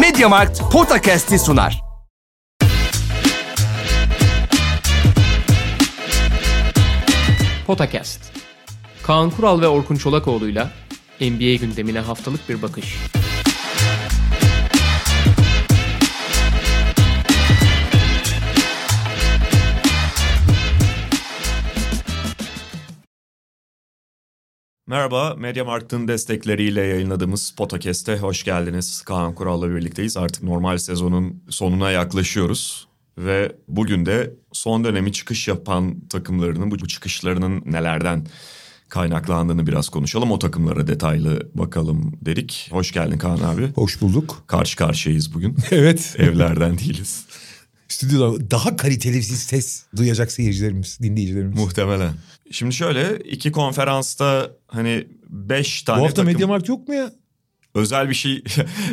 Mediamarkt Podcast'i sunar. Potakast. Kaan Kural ve Orkun Çolakoğlu'yla NBA gündemine haftalık bir bakış. Merhaba, Mediamarkt'ın destekleriyle yayınladığımız Podcast'e hoş geldiniz. Kaan Kural'la birlikteyiz. Artık normal sezonun sonuna yaklaşıyoruz. Ve bugün de son dönemi çıkış yapan takımlarının bu çıkışlarının nelerden kaynaklandığını biraz konuşalım. O takımlara detaylı bakalım dedik. Hoş geldin Kaan abi. Hoş bulduk. Karşı karşıyayız bugün. Evet. Evlerden değiliz. Stüdyoda daha kaliteli bir ses duyacak seyircilerimiz, dinleyicilerimiz. Muhtemelen. Şimdi şöyle iki konferansta hani beş tane Bu hafta takım... Mediamarkt yok mu ya? Özel bir şey...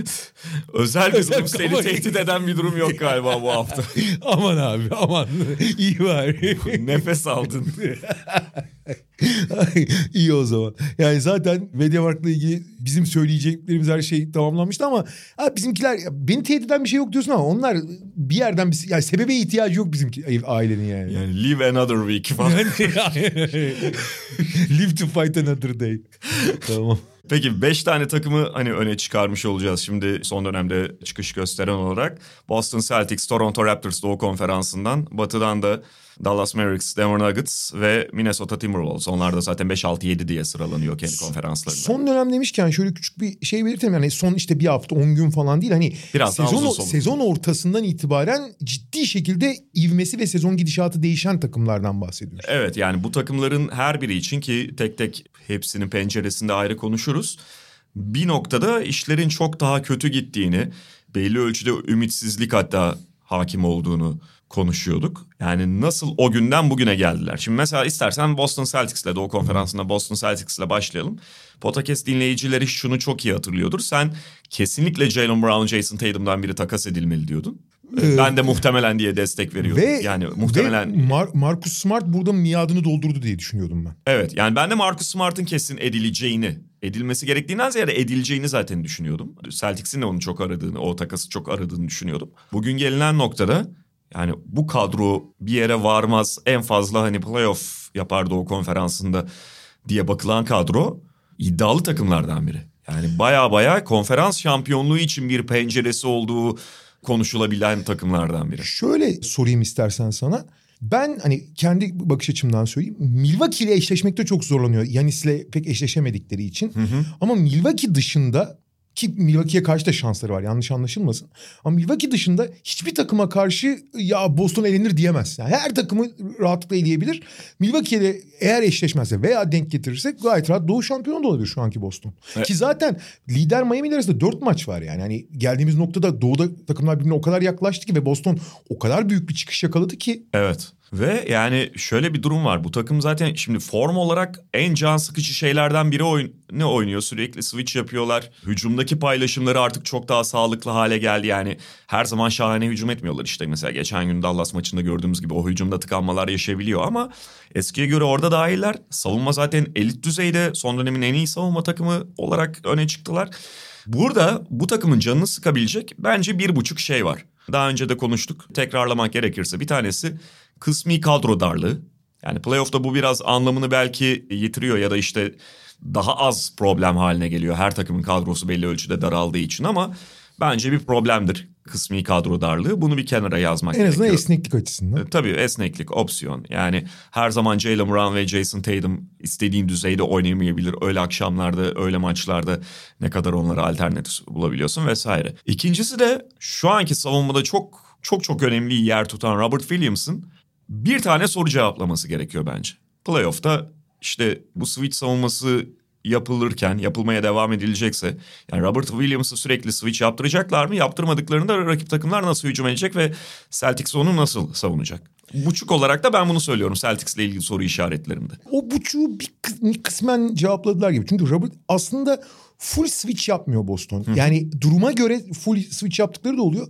özel bir durum seni tehdit eden bir durum yok galiba bu hafta. aman abi aman. İyi var. Nefes aldın. İyi o zaman. Yani zaten Mediamarkt'la ilgili bizim söyleyeceklerimiz her şey tamamlanmıştı ama ha, bizimkiler beni tehdit eden bir şey yok diyorsun ama onlar bir yerden bir yani sebebe ihtiyacı yok bizimki ailenin yani. Yani live another week falan. Live to fight another day. tamam. Peki 5 tane takımı hani öne çıkarmış olacağız şimdi son dönemde çıkış gösteren olarak. Boston Celtics, Toronto Raptors Doğu Konferansı'ndan. Batı'dan da Dallas Mavericks, Denver Nuggets ve Minnesota Timberwolves. Onlar da zaten 5, 6, 7 diye sıralanıyor kendi konferanslarında. Son dönem demişken şöyle küçük bir şey belirtelim. Yani son işte bir hafta 10 gün falan değil. Hani Biraz sezon, sezon ortasından itibaren ciddi şekilde ivmesi ve sezon gidişatı değişen takımlardan bahsediyoruz. Evet yani bu takımların her biri için ki tek tek hepsinin penceresinde ayrı konuşuruz. Bir noktada işlerin çok daha kötü gittiğini, belli ölçüde ümitsizlik hatta hakim olduğunu konuşuyorduk. Yani nasıl o günden bugüne geldiler. Şimdi mesela istersen Boston Celtics'le Doğu Konferansı'nda Boston Celtics'le başlayalım. Podcast dinleyicileri şunu çok iyi hatırlıyordur. Sen kesinlikle Jalen Brown, Jason Tatum'dan biri takas edilmeli diyordun. ben de muhtemelen diye destek veriyordum. Ve yani muhtemelen ve Mar- Marcus Smart burada miadını doldurdu diye düşünüyordum ben. Evet yani ben de Marcus Smart'ın kesin edileceğini, edilmesi gerektiğinden ziyade edileceğini zaten düşünüyordum. Celtics'in de onu çok aradığını, o takası çok aradığını düşünüyordum. Bugün gelinen noktada yani bu kadro bir yere varmaz en fazla hani playoff yapardı o konferansında diye bakılan kadro iddialı takımlardan biri. Yani baya baya konferans şampiyonluğu için bir penceresi olduğu konuşulabilen takımlardan biri. Şöyle sorayım istersen sana. Ben hani kendi bakış açımdan söyleyeyim. Milwaukee ile eşleşmekte çok zorlanıyor. Yanis'le pek eşleşemedikleri için. Ama Milwaukee dışında ki Milwaukee'ye karşı da şansları var yanlış anlaşılmasın. Ama Milwaukee dışında hiçbir takıma karşı ya Boston elenir diyemez. Yani her takımı rahatlıkla eleyebilir. Milwaukee'de eğer eşleşmezse veya denk getirirse gayet rahat Doğu şampiyonu da olabilir şu anki Boston. Evet. Ki zaten lider Miami arasında dört maç var yani. Hani geldiğimiz noktada Doğu'da takımlar birbirine o kadar yaklaştı ki ve Boston o kadar büyük bir çıkış yakaladı ki Evet. Ve yani şöyle bir durum var. Bu takım zaten şimdi form olarak en can sıkıcı şeylerden biri oyun ne oynuyor? Sürekli switch yapıyorlar. Hücumdaki paylaşımları artık çok daha sağlıklı hale geldi. Yani her zaman şahane hücum etmiyorlar işte. Mesela geçen gün Dallas maçında gördüğümüz gibi o hücumda tıkanmalar yaşayabiliyor ama eskiye göre orada daha iyiler. Savunma zaten elit düzeyde. Son dönemin en iyi savunma takımı olarak öne çıktılar. Burada bu takımın canını sıkabilecek bence bir buçuk şey var. Daha önce de konuştuk. Tekrarlamak gerekirse bir tanesi kısmi kadro darlığı. Yani playoff'ta bu biraz anlamını belki yitiriyor ya da işte daha az problem haline geliyor. Her takımın kadrosu belli ölçüde daraldığı için ama bence bir problemdir kısmi kadro darlığı. Bunu bir kenara yazmak en azından gerekiyor. esneklik açısından. E, Tabii esneklik, opsiyon. Yani her zaman Jalen Brown ve Jason Tatum istediğin düzeyde oynayamayabilir. Öyle akşamlarda, öyle maçlarda ne kadar onlara alternatif bulabiliyorsun vesaire. İkincisi de şu anki savunmada çok çok çok önemli yer tutan Robert Williams'ın bir tane soru cevaplaması gerekiyor bence. Playoff'ta işte bu switch savunması yapılırken, yapılmaya devam edilecekse yani Robert Williams'ı sürekli switch yaptıracaklar mı? Yaptırmadıklarında rakip takımlar nasıl hücum edecek ve Celtics onu nasıl savunacak? Buçuk olarak da ben bunu söylüyorum Celtics'le ilgili soru işaretlerimde. O buçuğu bir kı- kısmen cevapladılar gibi. Çünkü Robert aslında full switch yapmıyor Boston. Yani duruma göre full switch yaptıkları da oluyor.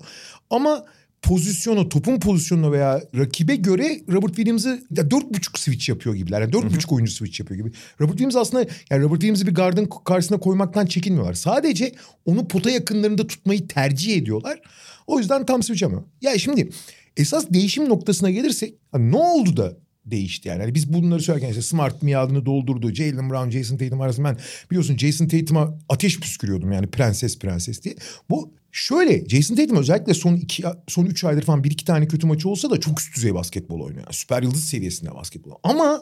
Ama pozisyonu, topun pozisyonuna veya rakibe göre Robert Williams'ı dört buçuk switch yapıyor gibiler. Yani dört buçuk oyuncu switch yapıyor gibi. Robert Williams aslında yani Robert Williams'ı bir gardın karşısına koymaktan çekinmiyorlar. Sadece onu pota yakınlarında tutmayı tercih ediyorlar. O yüzden tam switch yapmıyor. Ya şimdi esas değişim noktasına gelirsek ne oldu da değişti yani. yani biz bunları söylerken işte Smart miadını doldurdu. Jalen Brown, Jason Tatum arasında ben biliyorsun Jason Tatum'a ateş püskürüyordum yani prenses prenses diye. Bu şöyle Jason Tatum özellikle son iki son üç aydır falan bir iki tane kötü maçı olsa da çok üst düzey basketbol oynuyor. Yani süper yıldız seviyesinde basketbol. Ama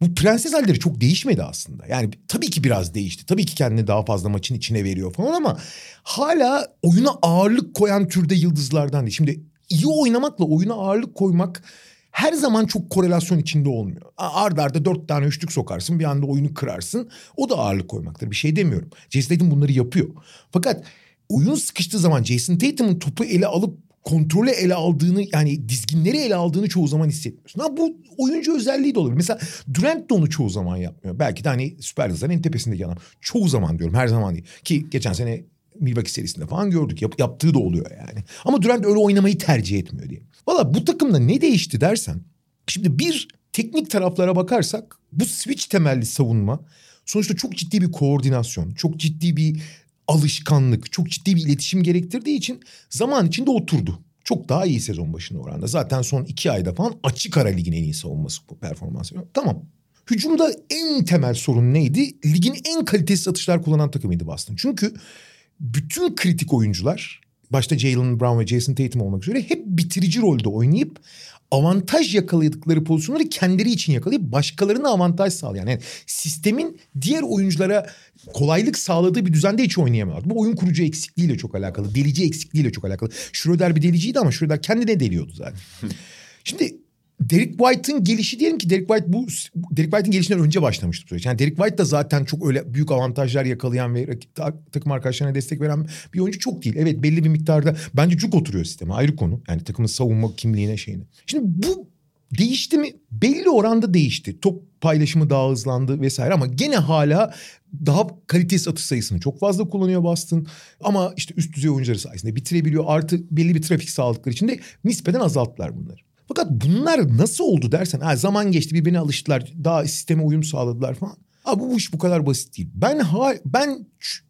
bu prenses halleri çok değişmedi aslında. Yani tabii ki biraz değişti. Tabii ki kendini daha fazla maçın içine veriyor falan ama hala oyuna ağırlık koyan türde yıldızlardan değil. Şimdi iyi oynamakla oyuna ağırlık koymak her zaman çok korelasyon içinde olmuyor. Arda arda dört tane üçlük sokarsın bir anda oyunu kırarsın. O da ağırlık koymaktır bir şey demiyorum. Jason Tatum bunları yapıyor. Fakat oyun sıkıştığı zaman Jason Tatum'un topu ele alıp kontrolü ele aldığını yani dizginleri ele aldığını çoğu zaman hissetmiyorsun. Ha bu oyuncu özelliği de olabilir. Mesela Durant de onu çoğu zaman yapmıyor. Belki de hani süper yıldızların en tepesindeki adam. Çoğu zaman diyorum her zaman değil. Ki geçen sene Milwaukee serisinde falan gördük. Yap, yaptığı da oluyor yani. Ama Durant öyle oynamayı tercih etmiyor diye. Valla bu takımda ne değişti dersen. Şimdi bir teknik taraflara bakarsak bu switch temelli savunma sonuçta çok ciddi bir koordinasyon, çok ciddi bir alışkanlık, çok ciddi bir iletişim gerektirdiği için zaman içinde oturdu. Çok daha iyi sezon başında oranda. Zaten son iki ayda falan açık ara ligin en iyi savunması performansı. Tamam. Hücumda en temel sorun neydi? Ligin en kalitesiz atışlar kullanan takımıydı Boston. Çünkü bütün kritik oyuncular başta Jalen Brown ve Jason Tatum olmak üzere hep bitirici rolde oynayıp avantaj yakaladıkları pozisyonları kendileri için yakalayıp başkalarına avantaj sağlayan. Yani sistemin diğer oyunculara kolaylık sağladığı bir düzende hiç oynayamıyorlar. Bu oyun kurucu eksikliğiyle çok alakalı. Delici eksikliğiyle çok alakalı. Schroeder bir deliciydi ama Schroeder kendine deliyordu zaten. Şimdi Derek White'ın gelişi diyelim ki Derek White bu Derek White'ın gelişinden önce başlamıştı süreç. Yani Derek White da zaten çok öyle büyük avantajlar yakalayan ve takım arkadaşlarına destek veren bir oyuncu çok değil. Evet belli bir miktarda bence cuk oturuyor sisteme ayrı konu. Yani takımın savunma kimliğine şeyine. Şimdi bu değişti mi? Belli oranda değişti. Top paylaşımı daha hızlandı vesaire ama gene hala daha kalitesiz atış sayısını çok fazla kullanıyor Boston. Ama işte üst düzey oyuncuları sayesinde bitirebiliyor. Artı belli bir trafik sağladıkları için de nispeten azalttılar bunları. Fakat bunlar nasıl oldu dersen ha, zaman geçti birbirine alıştılar daha sisteme uyum sağladılar falan. Abi bu iş bu kadar basit değil. Ben ha, ben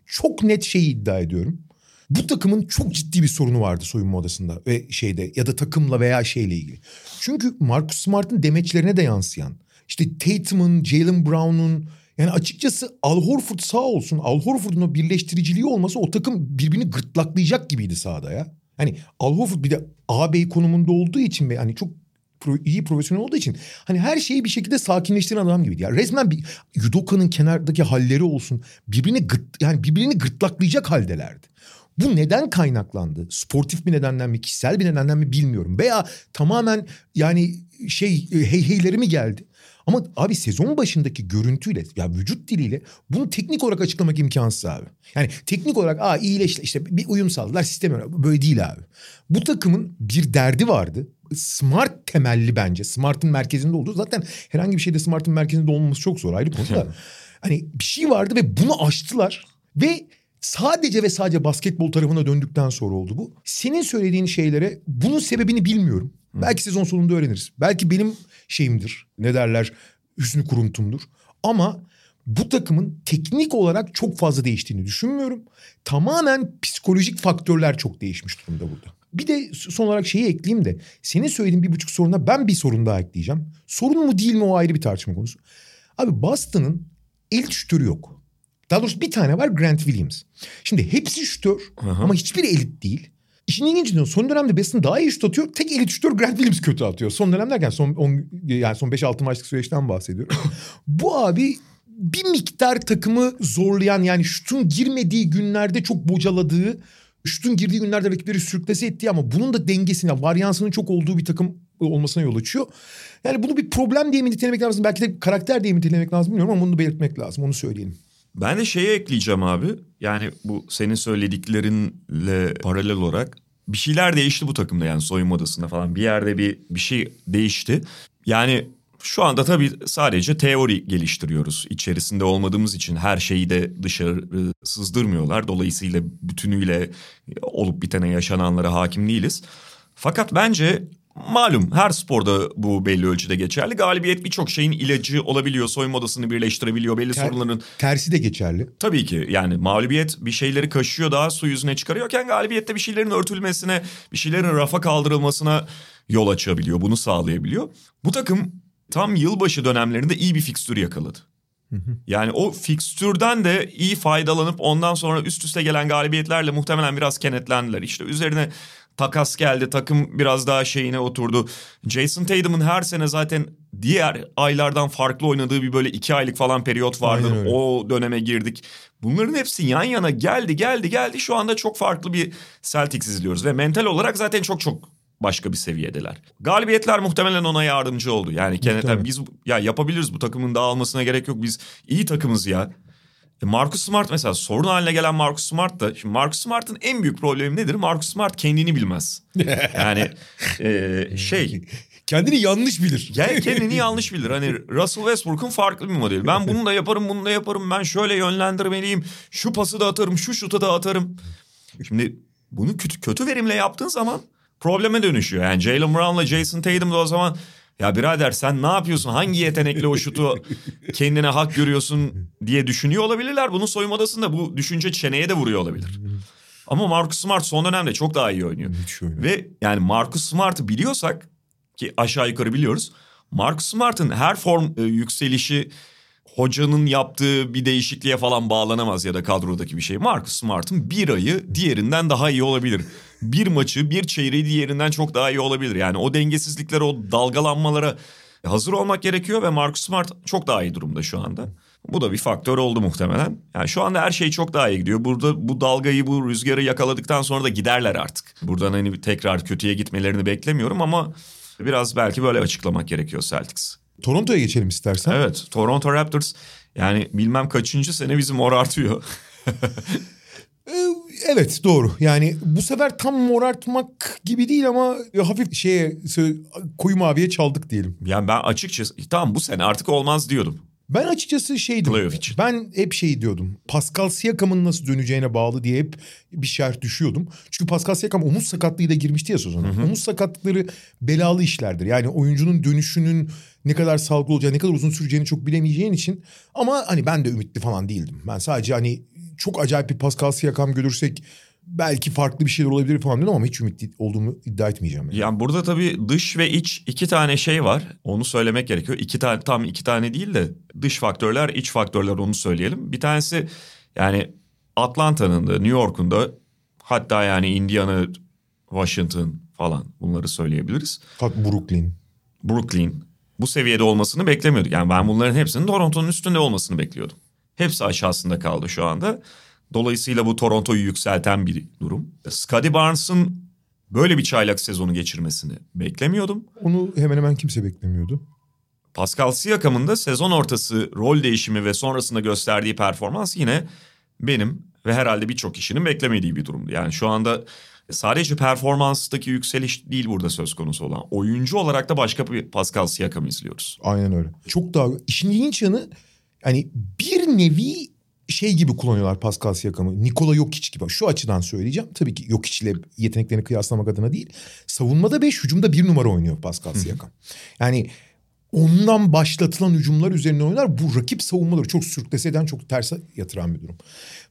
çok net şeyi iddia ediyorum. Bu takımın çok ciddi bir sorunu vardı soyunma odasında ve şeyde ya da takımla veya şeyle ilgili. Çünkü Marcus Smart'ın demeçlerine de yansıyan işte Tatum'un, Jalen Brown'un yani açıkçası Al Horford sağ olsun. Al Horford'un o birleştiriciliği olması o takım birbirini gırtlaklayacak gibiydi sahada ya. Hani Al Horford bir de ağabey konumunda olduğu için ve hani çok pro, iyi profesyonel olduğu için hani her şeyi bir şekilde sakinleştiren adam gibiydi. Yani resmen bir Yudoka'nın kenardaki halleri olsun birbirini gırt, yani birbirini gırtlaklayacak haldelerdi. Bu neden kaynaklandı? Sportif bir nedenden mi, kişisel bir nedenden mi bilmiyorum. Veya tamamen yani şey hey heyleri mi geldi? Ama abi sezon başındaki görüntüyle ya vücut diliyle bunu teknik olarak açıklamak imkansız abi. Yani teknik olarak aa iyileşti işte bir uyum sağladılar sistem böyle değil abi. Bu takımın bir derdi vardı. Smart temelli bence. Smart'ın merkezinde olduğu zaten herhangi bir şeyde Smart'ın merkezinde olmaması çok zor ayrı konu da. hani bir şey vardı ve bunu aştılar ve sadece ve sadece basketbol tarafına döndükten sonra oldu bu. Senin söylediğin şeylere bunun sebebini bilmiyorum. Belki sezon sonunda öğreniriz. Belki benim şeyimdir. Ne derler? Hüsnü kuruntumdur. Ama bu takımın teknik olarak çok fazla değiştiğini düşünmüyorum. Tamamen psikolojik faktörler çok değişmiş durumda burada. Bir de son olarak şeyi ekleyeyim de senin söylediğin bir buçuk soruna ben bir sorun daha ekleyeceğim. Sorun mu değil mi o ayrı bir tartışma konusu. Abi Boston'ın ilk şütörü yok. Daha doğrusu bir tane var Grant Williams. Şimdi hepsi şütör ama hiçbir elit değil. İşin ilginci son dönemde Boston daha iyi şut atıyor. Tek elit şutör Grant Williams kötü atıyor. Son dönem derken son 10 yani son 5-6 maçlık süreçten bahsediyorum. Bu abi bir miktar takımı zorlayan yani şutun girmediği günlerde çok bocaladığı şutun girdiği günlerde rakipleri sürüklese ettiği ama bunun da dengesine, varyansının çok olduğu bir takım olmasına yol açıyor. Yani bunu bir problem diye mi nitelemek lazım? Belki de karakter diye mi nitelemek lazım bilmiyorum ama bunu belirtmek lazım. Onu söyleyelim. Ben de şeye ekleyeceğim abi. Yani bu senin söylediklerinle paralel olarak bir şeyler değişti bu takımda yani soyunma odasında falan. Bir yerde bir bir şey değişti. Yani şu anda tabii sadece teori geliştiriyoruz. İçerisinde olmadığımız için her şeyi de dışarı sızdırmıyorlar. Dolayısıyla bütünüyle olup bitene yaşananlara hakim değiliz. Fakat bence malum her sporda bu belli ölçüde geçerli. Galibiyet birçok şeyin ilacı olabiliyor. Soyunma odasını birleştirebiliyor. Belli Ter- sorunların Tersi de geçerli. Tabii ki yani mağlubiyet bir şeyleri kaşıyor daha su yüzüne çıkarıyorken galibiyette bir şeylerin örtülmesine, bir şeylerin rafa kaldırılmasına yol açabiliyor. Bunu sağlayabiliyor. Bu takım tam yılbaşı dönemlerinde iyi bir fikstür yakaladı. Yani o fikstürden de iyi faydalanıp ondan sonra üst üste gelen galibiyetlerle muhtemelen biraz kenetlendiler. İşte üzerine takas geldi takım biraz daha şeyine oturdu. Jason Tatum'un her sene zaten diğer aylardan farklı oynadığı bir böyle iki aylık falan periyot öyle. O döneme girdik. Bunların hepsi yan yana geldi geldi geldi. Şu anda çok farklı bir Celtics izliyoruz. Ve mental olarak zaten çok çok başka bir seviyedeler. Galibiyetler muhtemelen ona yardımcı oldu. Yani Muhtemelen. biz ya yapabiliriz bu takımın dağılmasına gerek yok. Biz iyi takımız ya. E Marcus Smart mesela sorun haline gelen Marcus Smart da şimdi Marcus Smart'ın en büyük problemi nedir? Marcus Smart kendini bilmez. Yani e, şey Kendini yanlış bilir. Gel kendini yanlış bilir. Hani Russell Westbrook'un farklı bir modeli. Ben bunu da yaparım, bunu da yaparım. Ben şöyle yönlendirmeliyim. Şu pası da atarım, şu şutu da atarım. Şimdi bunu kötü, kötü verimle yaptığın zaman probleme dönüşüyor. Yani Jalen Brown'la Jason Tatum da o zaman ya birader sen ne yapıyorsun? Hangi yetenekle o şutu kendine hak görüyorsun diye düşünüyor olabilirler. Bunun soyunma odasında bu düşünce çeneye de vuruyor olabilir. Ama Marcus Smart son dönemde çok daha iyi oynuyor. Ve yani Marcus Smart'ı biliyorsak ki aşağı yukarı biliyoruz. Marcus Smart'ın her form e, yükselişi hocanın yaptığı bir değişikliğe falan bağlanamaz ya da kadrodaki bir şey. Marcus Smart'ın bir ayı diğerinden daha iyi olabilir. Bir maçı, bir çeyreği diğerinden çok daha iyi olabilir. Yani o dengesizliklere, o dalgalanmalara hazır olmak gerekiyor ve Marcus Smart çok daha iyi durumda şu anda. Bu da bir faktör oldu muhtemelen. Yani şu anda her şey çok daha iyi gidiyor. Burada bu dalgayı, bu rüzgarı yakaladıktan sonra da giderler artık. Buradan hani tekrar kötüye gitmelerini beklemiyorum ama biraz belki böyle açıklamak gerekiyor Celtics. Toronto'ya geçelim istersen. Evet, Toronto Raptors yani bilmem kaçıncı sene bizim mor artıyor. Ee, Evet doğru. Yani bu sefer tam morartmak gibi değil ama hafif şeye koyu maviye çaldık diyelim. yani ben açıkçası tamam bu sene artık olmaz diyordum. Ben açıkçası şeydim. Playoff için. Ben hep şey diyordum. Pascal Siakam'ın nasıl döneceğine bağlı diye hep bir şerh düşüyordum. Çünkü Pascal Siakam omuz sakatlığıyla girmişti ya sezona. Omuz sakatlıkları belalı işlerdir. Yani oyuncunun dönüşünün ne kadar sağlıklı olacağı, ne kadar uzun süreceğini çok bilemeyeceğin için. Ama hani ben de ümitli falan değildim. Ben sadece hani çok acayip bir Pascal Siakam görürsek belki farklı bir şeyler olabilir falan dedim ama hiç ümitli olduğumu iddia etmeyeceğim. Yani. Yani burada tabii dış ve iç iki tane şey var. Onu söylemek gerekiyor. İki tane tam iki tane değil de dış faktörler, iç faktörler onu söyleyelim. Bir tanesi yani Atlanta'nın da New York'un da hatta yani Indiana, Washington falan bunları söyleyebiliriz. Bak Brooklyn. Brooklyn bu seviyede olmasını beklemiyorduk. Yani ben bunların hepsinin Toronto'nun üstünde olmasını bekliyordum. Hepsi aşağısında kaldı şu anda. Dolayısıyla bu Toronto'yu yükselten bir durum. Scottie Barnes'ın böyle bir çaylak sezonu geçirmesini beklemiyordum. Onu hemen hemen kimse beklemiyordu. Pascal Siakam'ın da sezon ortası rol değişimi ve sonrasında gösterdiği performans yine benim ve herhalde birçok kişinin beklemediği bir durumdu. Yani şu anda sadece performanstaki yükseliş değil burada söz konusu olan. Oyuncu olarak da başka bir Pascal Siakam'ı izliyoruz. Aynen öyle. Çok daha işin ilginç yanı yani bir nevi şey gibi kullanıyorlar Pascal Siakam'ı. Nikola Jokic gibi. Şu açıdan söyleyeceğim. Tabii ki Jokic ile yeteneklerini kıyaslamak adına değil. Savunmada 5, hücumda bir numara oynuyor Pascal Siakam. Yani ondan başlatılan hücumlar üzerine oynar. Bu rakip savunmaları çok sürklese eden, çok terse yatıran bir durum.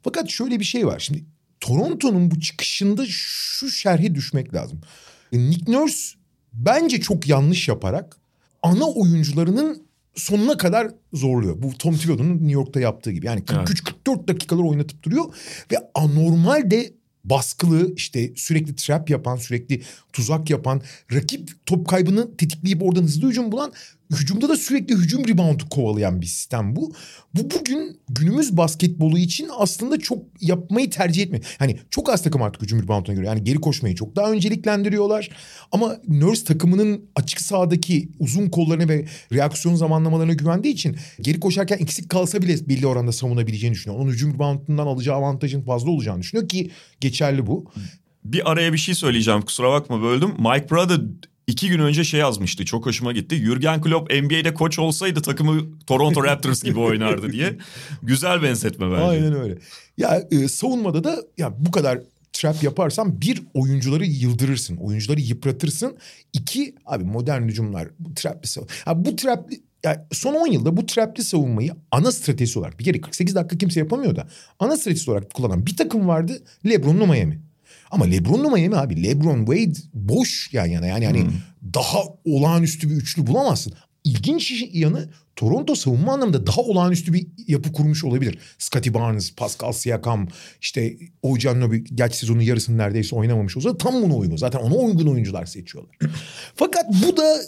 Fakat şöyle bir şey var. Şimdi Toronto'nun bu çıkışında şu şerhe düşmek lazım. Nick Nurse bence çok yanlış yaparak ana oyuncularının sonuna kadar zorluyor. Bu Tom Thibodeau'nun New York'ta yaptığı gibi. Yani 43-44 dakikalar oynatıp duruyor ve anormal de baskılı işte sürekli trap yapan, sürekli tuzak yapan, rakip top kaybını tetikleyip oradan hızlı hücum bulan, hücumda da sürekli hücum reboundu kovalayan bir sistem bu. Bu bugün günümüz basketbolu için aslında çok yapmayı tercih etmiyor. Hani çok az takım artık hücum rebounduna göre. Yani geri koşmayı çok daha önceliklendiriyorlar. Ama Nurse takımının açık sahadaki uzun kollarına ve reaksiyon zamanlamalarına güvendiği için geri koşarken eksik kalsa bile belli oranda savunabileceğini düşünüyor. Onun hücum reboundundan alacağı avantajın fazla olacağını düşünüyor ki geçerli bu. Bir araya bir şey söyleyeceğim kusura bakma böldüm. Mike Brother iki gün önce şey yazmıştı çok hoşuma gitti. Jürgen Klopp NBA'de koç olsaydı takımı Toronto Raptors gibi oynardı diye. Güzel benzetme bence. Aynen öyle. Ya e, savunmada da ya bu kadar trap yaparsan bir oyuncuları yıldırırsın. Oyuncuları yıpratırsın. İki abi modern hücumlar bu trapli savunma. Ha, bu trapli yani son 10 yılda bu trapli savunmayı ana stratejisi olarak bir kere 48 dakika kimse yapamıyor da ana stratejisi olarak kullanan bir takım vardı. LeBron'lu Miami. Ama LeBron'lu Miami abi LeBron Wade boş yan yana yani yani daha olağanüstü bir üçlü bulamazsın. İlginç yanı Toronto savunma anlamında daha olağanüstü bir yapı kurmuş olabilir. Scottie Barnes, Pascal Siakam, işte Ojannobi gerçi sezonun yarısını neredeyse oynamamış olsa tam buna uygun. Zaten ona uygun oyuncular seçiyorlar. Fakat bu da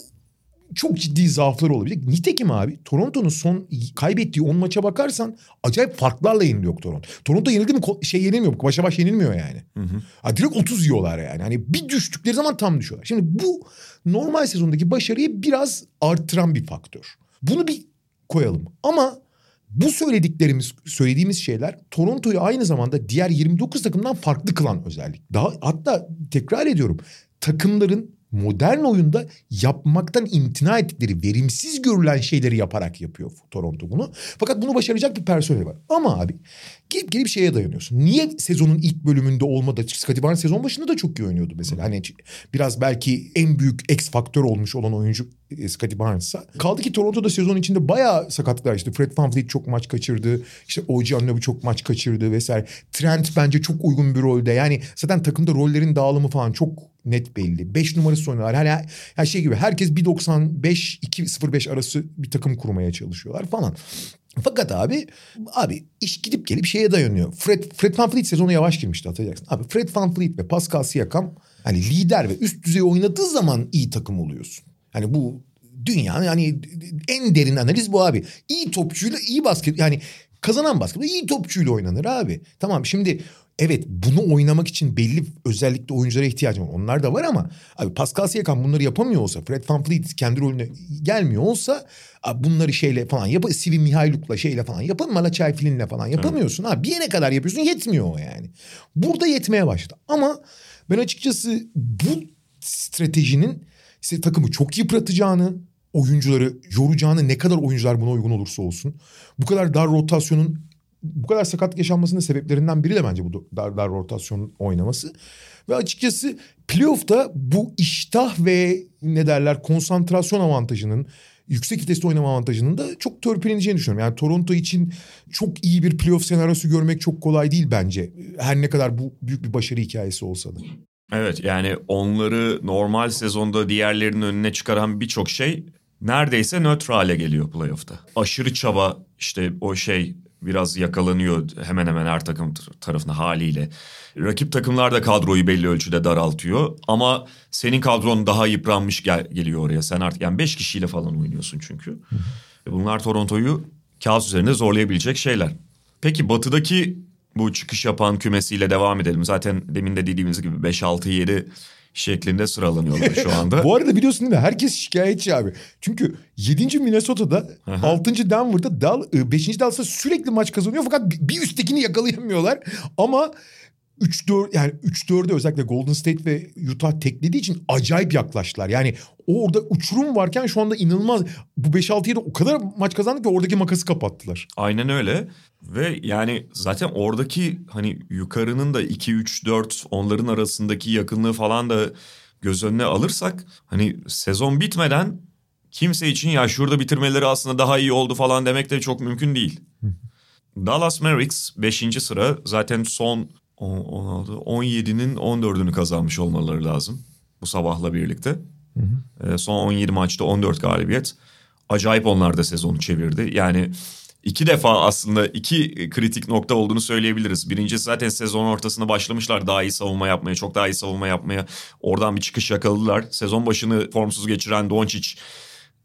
çok ciddi zaafları olabilir. Nitekim abi Toronto'nun son kaybettiği 10 maça bakarsan acayip farklarla yeniliyor Toronto. Toronto yenildi mi şey yenilmiyor. Başa baş yenilmiyor yani. Ha, direkt 30 yiyorlar yani. Hani bir düştükleri zaman tam düşüyorlar. Şimdi bu normal sezondaki başarıyı biraz artıran bir faktör. Bunu bir koyalım. Ama bu söylediklerimiz, söylediğimiz şeyler Toronto'yu aynı zamanda diğer 29 takımdan farklı kılan özellik. Daha hatta tekrar ediyorum. Takımların modern oyunda yapmaktan imtina ettikleri verimsiz görülen şeyleri yaparak yapıyor Toronto bunu. Fakat bunu başaracak bir personel var. Ama abi gelip gelip şeye dayanıyorsun. Niye sezonun ilk bölümünde olmadı? Scottie Barnes sezon başında da çok iyi oynuyordu mesela. Hani biraz belki en büyük X faktör olmuş olan oyuncu e, Scottie Barnes'a. Kaldı ki Toronto'da sezon içinde bayağı sakatlıklar işte. Fred VanVleet çok maç kaçırdı. İşte OG Anunoby çok maç kaçırdı vesaire. Trent bence çok uygun bir rolde. Yani zaten takımda rollerin dağılımı falan çok net belli. 5 numarası oynuyorlar. Hani her şey gibi herkes 1.95 2.05 arası bir takım kurmaya çalışıyorlar falan. Fakat abi abi iş gidip gelip şeye dayanıyor. Fred Fred VanVleet sezonu yavaş girmişti hatırlayacaksın. Abi Fred VanVleet ve Pascal Siakam hani lider ve üst düzey oynadığı zaman iyi takım oluyorsun. Hani bu dünyanın yani en derin analiz bu abi. İyi topçuyla iyi basket yani kazanan basketbol iyi topçuyla oynanır abi. Tamam şimdi evet bunu oynamak için belli özellikle oyunculara ihtiyacım var. Onlar da var ama abi Pascal Siakam bunları yapamıyor olsa Fred VanVleet kendi rolüne gelmiyor olsa abi bunları şeyle falan yap Sivi Mihailuk'la şeyle falan yapın Malachi Flynn'le falan yapamıyorsun. Abi bir yere kadar yapıyorsun yetmiyor o yani. Burada yetmeye başladı. Ama ben açıkçası bu stratejinin size takımı çok yıpratacağını, oyuncuları yoracağını ne kadar oyuncular buna uygun olursa olsun. Bu kadar dar rotasyonun bu kadar sakat yaşanmasının sebeplerinden biri de bence bu dar, dar rotasyonun oynaması. Ve açıkçası playoff'ta bu iştah ve ne derler konsantrasyon avantajının yüksek vitesli oynama avantajının da çok törpüleneceğini düşünüyorum. Yani Toronto için çok iyi bir playoff senaryosu görmek çok kolay değil bence. Her ne kadar bu büyük bir başarı hikayesi olsa da. Evet yani onları normal sezonda diğerlerinin önüne çıkaran birçok şey neredeyse nötr hale geliyor playoff'ta. Aşırı çaba işte o şey biraz yakalanıyor hemen hemen her takım tarafına haliyle. Rakip takımlar da kadroyu belli ölçüde daraltıyor ama senin kadron daha yıpranmış gel- geliyor oraya. Sen artık yani 5 kişiyle falan oynuyorsun çünkü. Bunlar Toronto'yu kağıt üzerinde zorlayabilecek şeyler. Peki batıdaki bu çıkış yapan kümesiyle devam edelim. Zaten demin de dediğimiz gibi 5 6 7 şeklinde sıralanıyorlar şu anda. Bu arada biliyorsun değil mi? Herkes şikayetçi abi. Çünkü 7. Minnesota'da, 6. Denver'da, Dal, 5. Dallas'ta sürekli maç kazanıyor fakat bir üsttekini yakalayamıyorlar. Ama 3-4 yani 3-4'e özellikle Golden State ve Utah teklediği için acayip yaklaştılar. Yani orada uçurum varken şu anda inanılmaz. Bu 5-6'ya da o kadar maç kazandı ki oradaki makası kapattılar. Aynen öyle. Ve yani zaten oradaki hani yukarının da 2-3-4 onların arasındaki yakınlığı falan da göz önüne alırsak hani sezon bitmeden kimse için ya şurada bitirmeleri aslında daha iyi oldu falan demek de çok mümkün değil. Dallas Mavericks 5. sıra zaten son 16, 17'nin 14'ünü kazanmış olmaları lazım bu sabahla birlikte. Hı hı. son 17 maçta 14 galibiyet. Acayip onlar da sezonu çevirdi. Yani iki defa aslında iki kritik nokta olduğunu söyleyebiliriz. Birincisi zaten sezon ortasında başlamışlar daha iyi savunma yapmaya, çok daha iyi savunma yapmaya. Oradan bir çıkış yakaladılar. Sezon başını formsuz geçiren Doncic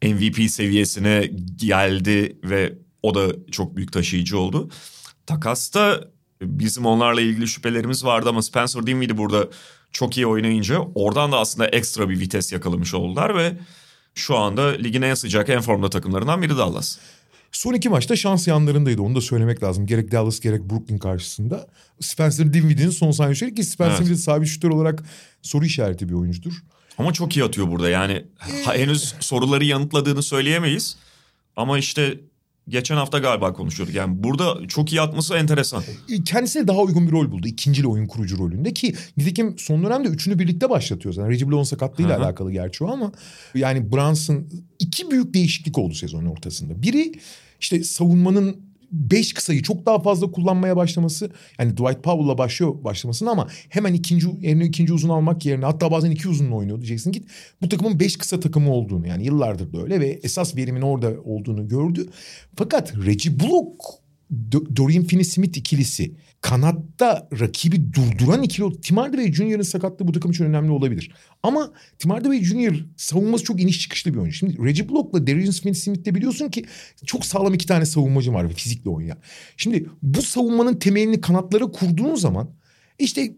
MVP seviyesine geldi ve o da çok büyük taşıyıcı oldu. Takasta bizim onlarla ilgili şüphelerimiz vardı ama Spencer Dinwiddie burada çok iyi oynayınca oradan da aslında ekstra bir vites yakalamış oldular ve şu anda ligin en sıcak en formda takımlarından biri Dallas. Son iki maçta şans yanlarındaydı onu da söylemek lazım. Gerek Dallas gerek Brooklyn karşısında. Spencer Dinwiddie'nin son saniye ki Spencer evet. Dinwiddie sabit şutör olarak soru işareti bir oyuncudur. Ama çok iyi atıyor burada yani henüz soruları yanıtladığını söyleyemeyiz. Ama işte geçen hafta galiba konuşuyorduk. Yani burada çok iyi atması enteresan. E, kendisine daha uygun bir rol buldu. İkincili oyun kurucu rolünde ki nitekim son dönemde üçünü birlikte başlatıyor zaten. Reggie Blount'un sakatlığıyla Hı hı. alakalı gerçi o ama yani Brunson iki büyük değişiklik oldu sezonun ortasında. Biri işte savunmanın beş kısayı çok daha fazla kullanmaya başlaması. Yani Dwight Powell'la başlıyor başlamasına ama hemen ikinci yerine ikinci uzun almak yerine hatta bazen iki uzunla oynuyordu Jason Kidd. Bu takımın beş kısa takımı olduğunu yani yıllardır da öyle ve esas verimin orada olduğunu gördü. Fakat Reggie Bullock Dorian Finney-Smith ikilisi kanatta rakibi durduran ikili Tim Hardaway Jr.'ın sakatlığı bu takım için önemli olabilir. Ama Tim Hardaway Jr. savunması çok iniş çıkışlı bir oyuncu. Şimdi Reggie Block'la Darius Finney-Smith'te biliyorsun ki çok sağlam iki tane savunmacı var fizikle oynayan. Şimdi bu savunmanın temelini kanatlara kurduğun zaman işte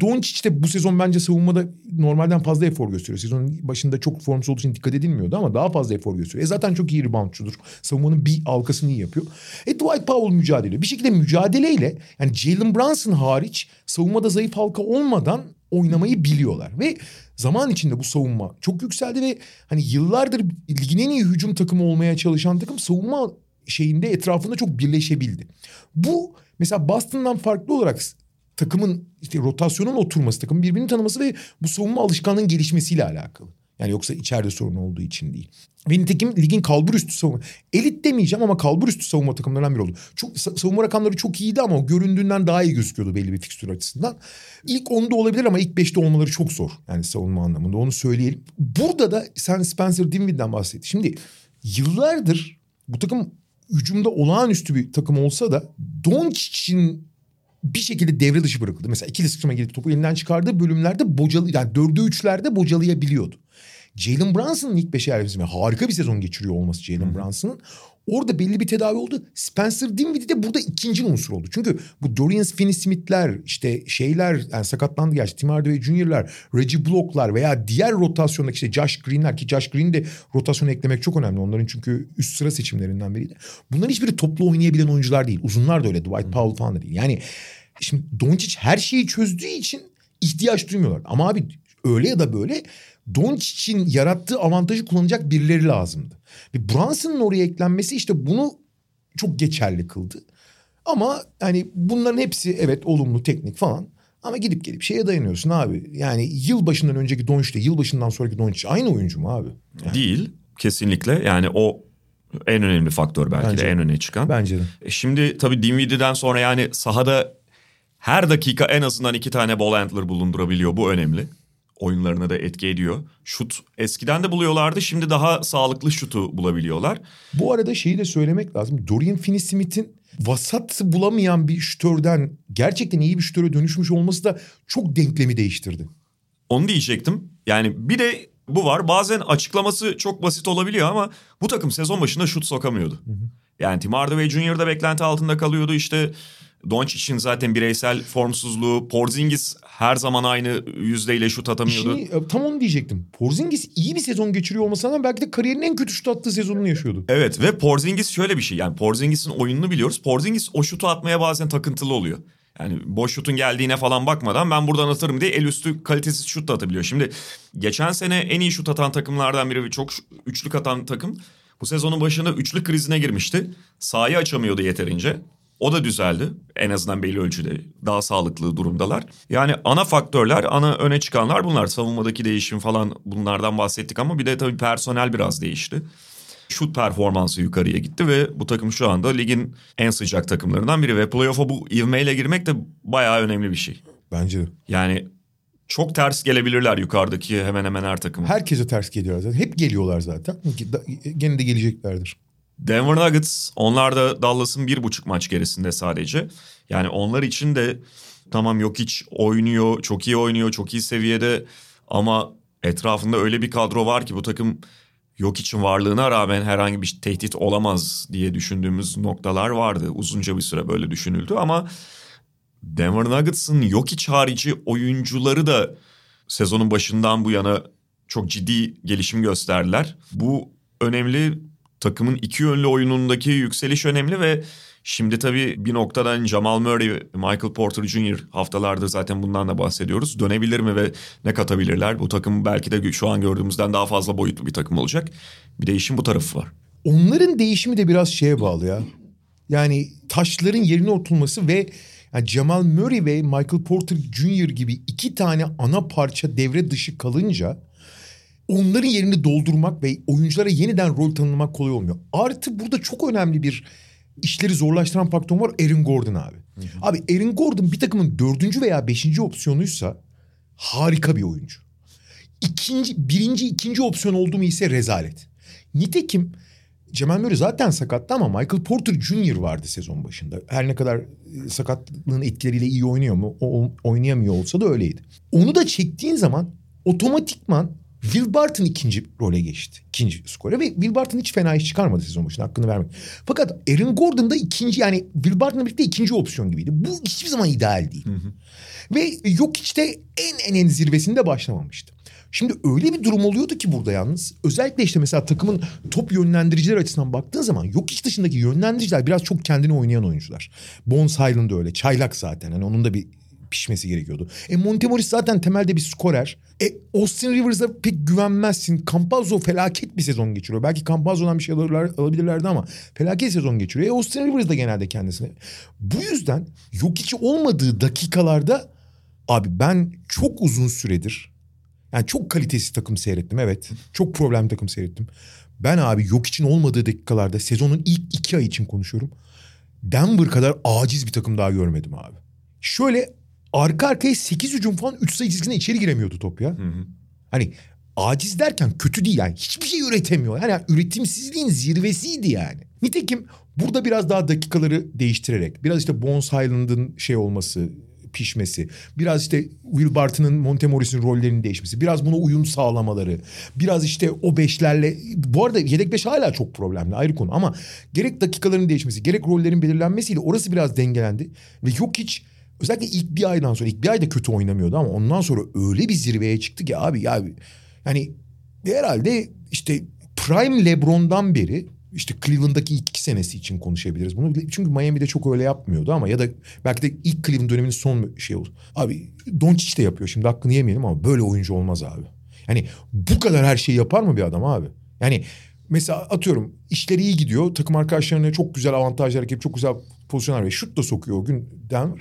Doncic de bu sezon bence savunmada normalden fazla efor gösteriyor. Sezonun başında çok formsuz olduğu için dikkat edilmiyordu ama daha fazla efor gösteriyor. E zaten çok iyi reboundçudur. Savunmanın bir halkasını iyi yapıyor. E Dwight Powell mücadele. Bir şekilde mücadeleyle yani Jalen Brunson hariç savunmada zayıf halka olmadan oynamayı biliyorlar. Ve zaman içinde bu savunma çok yükseldi ve hani yıllardır ligin en iyi hücum takımı olmaya çalışan takım savunma şeyinde etrafında çok birleşebildi. Bu mesela Boston'dan farklı olarak takımın işte rotasyonun oturması, takımın birbirini tanıması ve bu savunma alışkanlığının gelişmesiyle alakalı. Yani yoksa içeride sorun olduğu için değil. Ve nitekim ligin kalbur üstü savunma. Elit demeyeceğim ama kalbur üstü savunma takımlarından biri oldu. Çok, sa- savunma rakamları çok iyiydi ama göründüğünden daha iyi gözüküyordu belli bir fikstür açısından. İlk 10'da olabilir ama ilk 5'te olmaları çok zor. Yani savunma anlamında onu söyleyelim. Burada da sen Spencer Dinwiddie'den bahsettin. Şimdi yıllardır bu takım hücumda olağanüstü bir takım olsa da Doncic'in bir şekilde devre dışı bırakıldı. Mesela ikili sıkışma gelip topu elinden çıkardığı bölümlerde bocalı yani dördü üçlerde bocalayabiliyordu. Jalen Brunson'ın ilk beşe yerleşmesi harika bir sezon geçiriyor olması Jalen Brunson'ın. Orada belli bir tedavi oldu. Spencer Dinwiddie de burada ikinci unsur oldu. Çünkü bu Dorian Finney-Smith'ler işte şeyler yani sakatlandı gerçi. Tim Hardaway Jr.'lar, Reggie Block'lar veya diğer rotasyondaki işte Josh Green'ler ki Josh Green de rotasyona eklemek çok önemli. Onların çünkü üst sıra seçimlerinden biriydi. Bunların hiçbiri toplu oynayabilen oyuncular değil. Uzunlar da öyle. Dwight Powell falan da değil. Yani şimdi Doncic her şeyi çözdüğü için ihtiyaç duymuyorlar. Ama abi öyle ya da böyle Doncic'in yarattığı avantajı kullanacak birileri lazımdı. Ve Brunson'ın oraya eklenmesi işte bunu çok geçerli kıldı. Ama hani bunların hepsi evet olumlu teknik falan. Ama gidip gelip şeye dayanıyorsun abi. Yani yıl başından önceki Doncic yıl başından sonraki Doncic aynı oyuncu mu abi? Yani Değil kesinlikle yani o en önemli faktör belki Bence de de. en öne çıkan. bence de. E Şimdi tabii Dinwiddie'den sonra yani sahada her dakika en azından iki tane ball handler bulundurabiliyor. Bu önemli. Oyunlarına da etki ediyor. Şut eskiden de buluyorlardı. Şimdi daha sağlıklı şutu bulabiliyorlar. Bu arada şeyi de söylemek lazım. Dorian Finney-Smith'in vasat bulamayan bir şütörden gerçekten iyi bir şütöre dönüşmüş olması da çok denklemi değiştirdi. Onu diyecektim. Yani bir de bu var. Bazen açıklaması çok basit olabiliyor ama bu takım sezon başında şut sokamıyordu. Yani Tim Hardaway Jr. da beklenti altında kalıyordu. İşte Doncic'in zaten bireysel formsuzluğu. Porzingis her zaman aynı yüzdeyle şut atamıyordu. İşini, e, tam onu diyecektim. Porzingis iyi bir sezon geçiriyor olmasına rağmen belki de kariyerinin en kötü şut attığı sezonunu yaşıyordu. Evet ve Porzingis şöyle bir şey. Yani Porzingis'in oyununu biliyoruz. Porzingis o şutu atmaya bazen takıntılı oluyor. Yani boş şutun geldiğine falan bakmadan ben buradan atarım diye el üstü kalitesiz şut da atabiliyor. Şimdi geçen sene en iyi şut atan takımlardan biri ve çok üçlük atan takım bu sezonun başında üçlük krizine girmişti. Sahayı açamıyordu yeterince. O da düzeldi. En azından belli ölçüde daha sağlıklı durumdalar. Yani ana faktörler, ana öne çıkanlar bunlar. Savunmadaki değişim falan bunlardan bahsettik ama bir de tabii personel biraz değişti şut performansı yukarıya gitti ve bu takım şu anda ligin en sıcak takımlarından biri ve playoff'a bu ivmeyle girmek de bayağı önemli bir şey. Bence de. Yani çok ters gelebilirler yukarıdaki hemen hemen her takım. Herkese ters geliyorlar zaten. Hep geliyorlar zaten. Gene de geleceklerdir. Denver Nuggets onlar da Dallas'ın bir buçuk maç gerisinde sadece. Yani onlar için de tamam yok hiç oynuyor, çok iyi oynuyor, çok iyi seviyede ama etrafında öyle bir kadro var ki bu takım yok için varlığına rağmen herhangi bir tehdit olamaz diye düşündüğümüz noktalar vardı. Uzunca bir süre böyle düşünüldü ama Denver Nuggets'ın yok iç harici oyuncuları da sezonun başından bu yana çok ciddi gelişim gösterdiler. Bu önemli takımın iki yönlü oyunundaki yükseliş önemli ve şimdi tabii bir noktadan Jamal Murray Michael Porter Jr. haftalardır zaten bundan da bahsediyoruz. Dönebilir mi ve ne katabilirler? Bu takım belki de şu an gördüğümüzden daha fazla boyutlu bir takım olacak. Bir de işin bu tarafı var. onların değişimi de biraz şeye bağlı ya. Yani taşların yerine oturması ve yani Jamal Murray ve Michael Porter Jr. gibi iki tane ana parça devre dışı kalınca onların yerini doldurmak ve oyunculara yeniden rol tanımlamak kolay olmuyor. Artı burada çok önemli bir işleri zorlaştıran faktör var Aaron Gordon abi. Abi Aaron Gordon bir takımın dördüncü veya beşinci opsiyonuysa harika bir oyuncu. İkinci, birinci, ikinci opsiyon oldu mu ise rezalet. Nitekim Cemal Murray zaten sakattı ama Michael Porter Jr. vardı sezon başında. Her ne kadar e, sakatlığın etkileriyle iyi oynuyor mu, o, oynayamıyor olsa da öyleydi. Onu da çektiğin zaman otomatikman Will Barton ikinci role geçti. İkinci skora ve Will Barton hiç fena iş çıkarmadı sezon başında hakkını vermek. Fakat Aaron Gordon da ikinci yani Will Barton'la birlikte ikinci opsiyon gibiydi. Bu hiçbir zaman ideal değil. Hı hı. Ve yok işte en en en zirvesinde başlamamıştı. Şimdi öyle bir durum oluyordu ki burada yalnız. Özellikle işte mesela takımın top yönlendiriciler açısından baktığın zaman yok iş dışındaki yönlendiriciler biraz çok kendini oynayan oyuncular. Bones Highland öyle. Çaylak zaten. Hani onun da bir pişmesi gerekiyordu. E Montemoris zaten temelde bir skorer. E Austin Rivers'a pek güvenmezsin. Campazzo felaket bir sezon geçiriyor. Belki Campazzo'dan bir şey alırlar, alabilirlerdi ama felaket sezon geçiriyor. E Austin Rivers da genelde kendisine. Bu yüzden yok içi olmadığı dakikalarda abi ben çok uzun süredir yani çok kalitesiz takım seyrettim evet. Çok problem takım seyrettim. Ben abi yok için olmadığı dakikalarda sezonun ilk iki ay için konuşuyorum. Denver kadar aciz bir takım daha görmedim abi. Şöyle arka arkaya 8 hücum falan 3 sayı çizgisine içeri giremiyordu top ya. Hı hı. Hani aciz derken kötü değil yani. Hiçbir şey üretemiyor. Yani, yani üretimsizliğin zirvesiydi yani. Nitekim burada biraz daha dakikaları değiştirerek biraz işte Bones Highland'ın şey olması pişmesi, biraz işte Will Barton'ın Montemoris'in rollerinin değişmesi, biraz buna uyum sağlamaları, biraz işte o beşlerle bu arada yedek beş hala çok problemli ayrı konu ama gerek dakikaların değişmesi, gerek rollerin belirlenmesiyle orası biraz dengelendi ve yok hiç özellikle ilk bir aydan sonra ilk bir ayda kötü oynamıyordu ama ondan sonra öyle bir zirveye çıktı ki abi ya yani herhalde işte Prime LeBron'dan beri işte Cleveland'daki ilk iki senesi için konuşabiliriz bunu. Çünkü Miami'de çok öyle yapmıyordu ama ya da belki de ilk Cleveland döneminin son şey olur. Abi Doncic de yapıyor şimdi hakkını yemeyelim ama böyle oyuncu olmaz abi. Yani bu kadar her şeyi yapar mı bir adam abi? Yani mesela atıyorum işleri iyi gidiyor. Takım arkadaşlarına çok güzel avantajlar yapıp çok güzel pozisyonlar ve şut da sokuyor o gün Denver.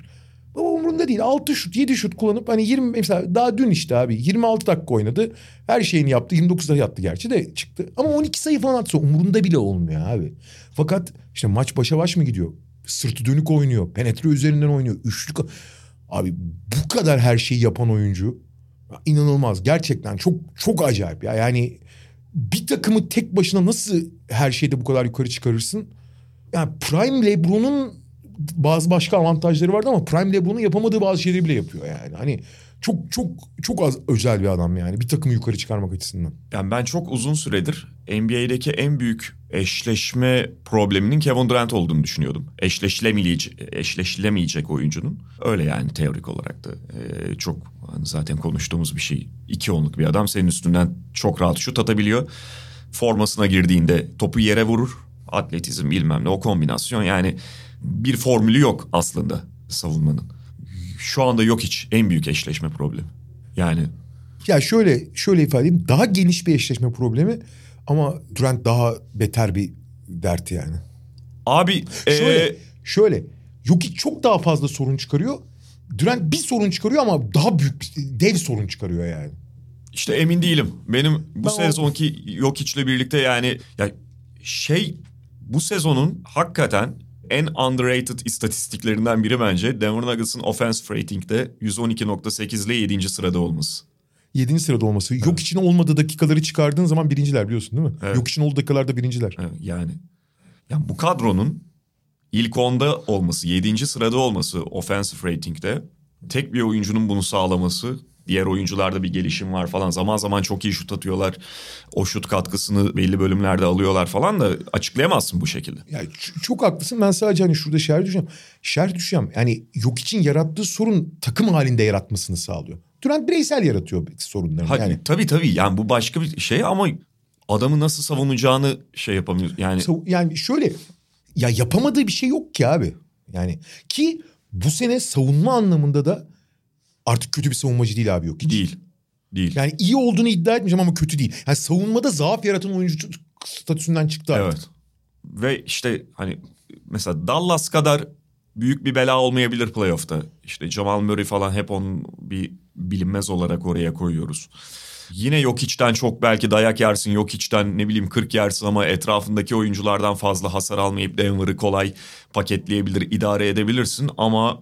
Ama umurunda değil. 6 şut 7 şut kullanıp hani 20 mesela daha dün işte abi 26 dakika oynadı. Her şeyini yaptı. 29 da yattı gerçi de çıktı. Ama 12 sayı falan atsa umurunda bile olmuyor abi. Fakat işte maç başa baş mı gidiyor? Sırtı dönük oynuyor. Penetre üzerinden oynuyor. Üçlük. Abi bu kadar her şeyi yapan oyuncu inanılmaz. Gerçekten çok çok acayip ya. Yani bir takımı tek başına nasıl her şeyde bu kadar yukarı çıkarırsın? Yani Prime LeBron'un bazı başka avantajları vardı ama Prime LeBron'un yapamadığı bazı şeyleri bile yapıyor yani. Hani çok çok çok az özel bir adam yani bir takımı yukarı çıkarmak açısından. Yani ben çok uzun süredir NBA'deki en büyük eşleşme probleminin Kevin Durant olduğunu düşünüyordum. Eşleşilemeyecek, eşleşilemeyecek oyuncunun. Öyle yani teorik olarak da. Ee, çok hani zaten konuştuğumuz bir şey. İki onluk bir adam senin üstünden çok rahat şut atabiliyor. Formasına girdiğinde topu yere vurur. Atletizm bilmem ne o kombinasyon yani bir formülü yok aslında savunmanın. Şu anda yok hiç en büyük eşleşme problemi. Yani ya şöyle şöyle ifade edeyim daha geniş bir eşleşme problemi ama Durant daha beter bir dert yani. Abi şöyle ee... şöyle Jokic çok daha fazla sorun çıkarıyor. Durant bir sorun çıkarıyor ama daha büyük dev sorun çıkarıyor yani. İşte emin değilim. Benim bu ben sezonki o... Jokic'le birlikte yani ya şey bu sezonun hakikaten en underrated istatistiklerinden biri bence Denver Nuggets'ın offensive rating'de 112.8 ile 7. sırada olması. 7. sırada olması. Evet. Yok için olmadığı dakikaları çıkardığın zaman birinciler biliyorsun değil mi? Evet. Yok için olduğu dakikalarda birinciler. Evet, yani. Yani bu kadronun ilk onda olması, 7. sırada olması offensive rating'de tek bir oyuncunun bunu sağlaması Diğer oyuncularda bir gelişim var falan. Zaman zaman çok iyi şut atıyorlar. O şut katkısını belli bölümlerde alıyorlar falan da açıklayamazsın bu şekilde. Ya çok haklısın. Ben sadece hani şurada şer düşeceğim. Şer düşeceğim. Yani yok için yarattığı sorun takım halinde yaratmasını sağlıyor. Durant bireysel yaratıyor sorunları. Ha, yani. Tabii tabii. Yani bu başka bir şey ama adamı nasıl savunacağını şey yapamıyor. Yani yani şöyle ya yapamadığı bir şey yok ki abi. Yani ki bu sene savunma anlamında da artık kötü bir savunmacı değil abi yok. Hiç. Değil. Değil. Yani iyi olduğunu iddia etmeyeceğim ama kötü değil. Yani savunmada zaaf yaratan oyuncu statüsünden çıktı artık. Evet. Ve işte hani mesela Dallas kadar büyük bir bela olmayabilir playoff'ta. İşte Jamal Murray falan hep onun bir bilinmez olarak oraya koyuyoruz. Yine yok içten çok belki dayak yersin yok içten ne bileyim 40 yersin ama etrafındaki oyunculardan fazla hasar almayıp Denver'ı kolay paketleyebilir, idare edebilirsin ama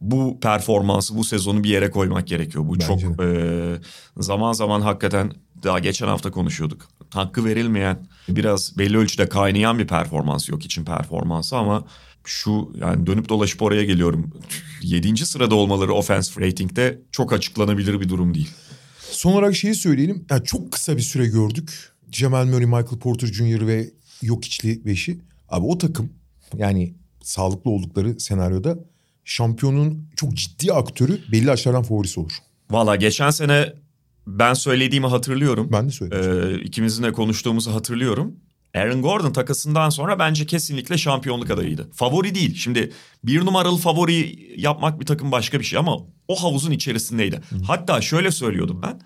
bu performansı bu sezonu bir yere koymak gerekiyor. Bu Bence çok e, zaman zaman hakikaten daha geçen hafta konuşuyorduk. Hakkı verilmeyen biraz belli ölçüde kaynayan bir performans yok için performansı ama şu yani dönüp dolaşıp oraya geliyorum. 7. sırada olmaları offense rating'de çok açıklanabilir bir durum değil. Son olarak şeyi söyleyelim. Yani çok kısa bir süre gördük. Jamal Murray, Michael Porter Jr. ve Jokic'li beşi. Abi o takım yani sağlıklı oldukları senaryoda şampiyonun çok ciddi aktörü belli açılardan favorisi olur. Valla geçen sene ben söylediğimi hatırlıyorum. Ben de söyledim. Ee, ikimizin de konuştuğumuzu hatırlıyorum. Aaron Gordon takasından sonra bence kesinlikle şampiyonluk adayıydı. Favori değil. Şimdi bir numaralı favori yapmak bir takım başka bir şey ama o havuzun içerisindeydi. Hatta şöyle söylüyordum ben.